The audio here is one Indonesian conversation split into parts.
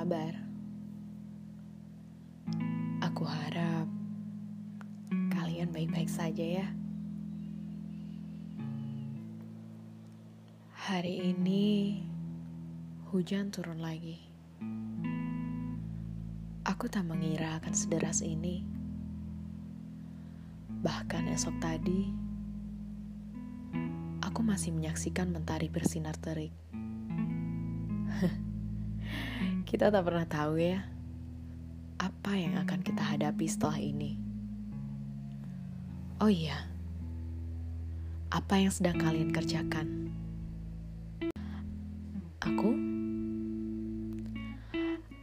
sabar. Aku harap kalian baik-baik saja, ya. Hari ini hujan turun lagi. Aku tak mengira akan sederas ini. Bahkan esok tadi, aku masih menyaksikan mentari bersinar terik. kita tak pernah tahu ya, apa yang akan kita hadapi setelah ini. Oh iya, apa yang sedang kalian kerjakan? Aku,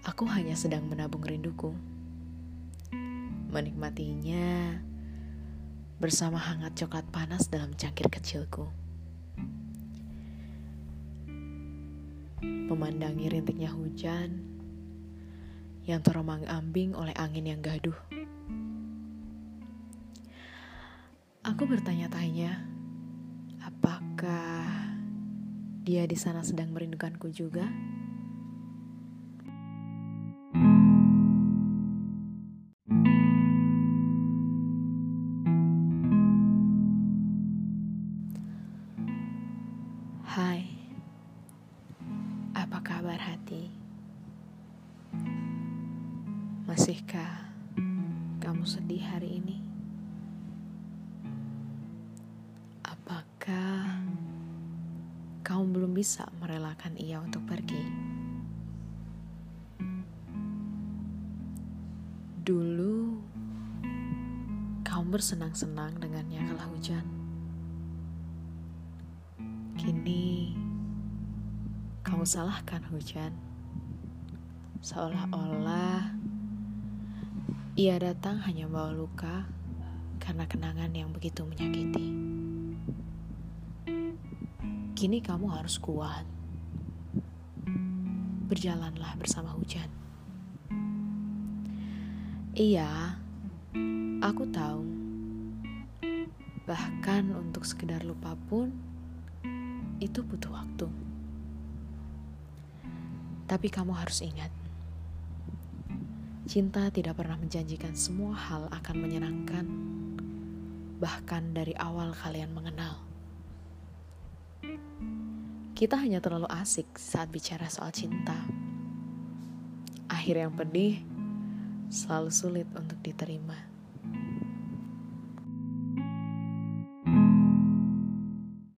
aku hanya sedang menabung rinduku, menikmatinya bersama hangat coklat panas dalam cangkir kecilku. Memandangi rintiknya hujan yang teromang ambing oleh angin yang gaduh. Aku bertanya-tanya, apakah dia di sana sedang merindukanku juga. Hai, kabar hati? Masihkah kamu sedih hari ini? Apakah kamu belum bisa merelakan ia untuk pergi. Dulu, kamu bersenang-senang dengannya kala hujan. Kini, salahkan hujan. Seolah-olah ia datang hanya bawa luka karena kenangan yang begitu menyakiti. Kini kamu harus kuat. Berjalanlah bersama hujan. Iya, aku tahu. Bahkan untuk sekedar lupa pun itu butuh waktu. Tapi kamu harus ingat, cinta tidak pernah menjanjikan semua hal akan menyenangkan, bahkan dari awal kalian mengenal. Kita hanya terlalu asik saat bicara soal cinta. Akhir yang pedih selalu sulit untuk diterima.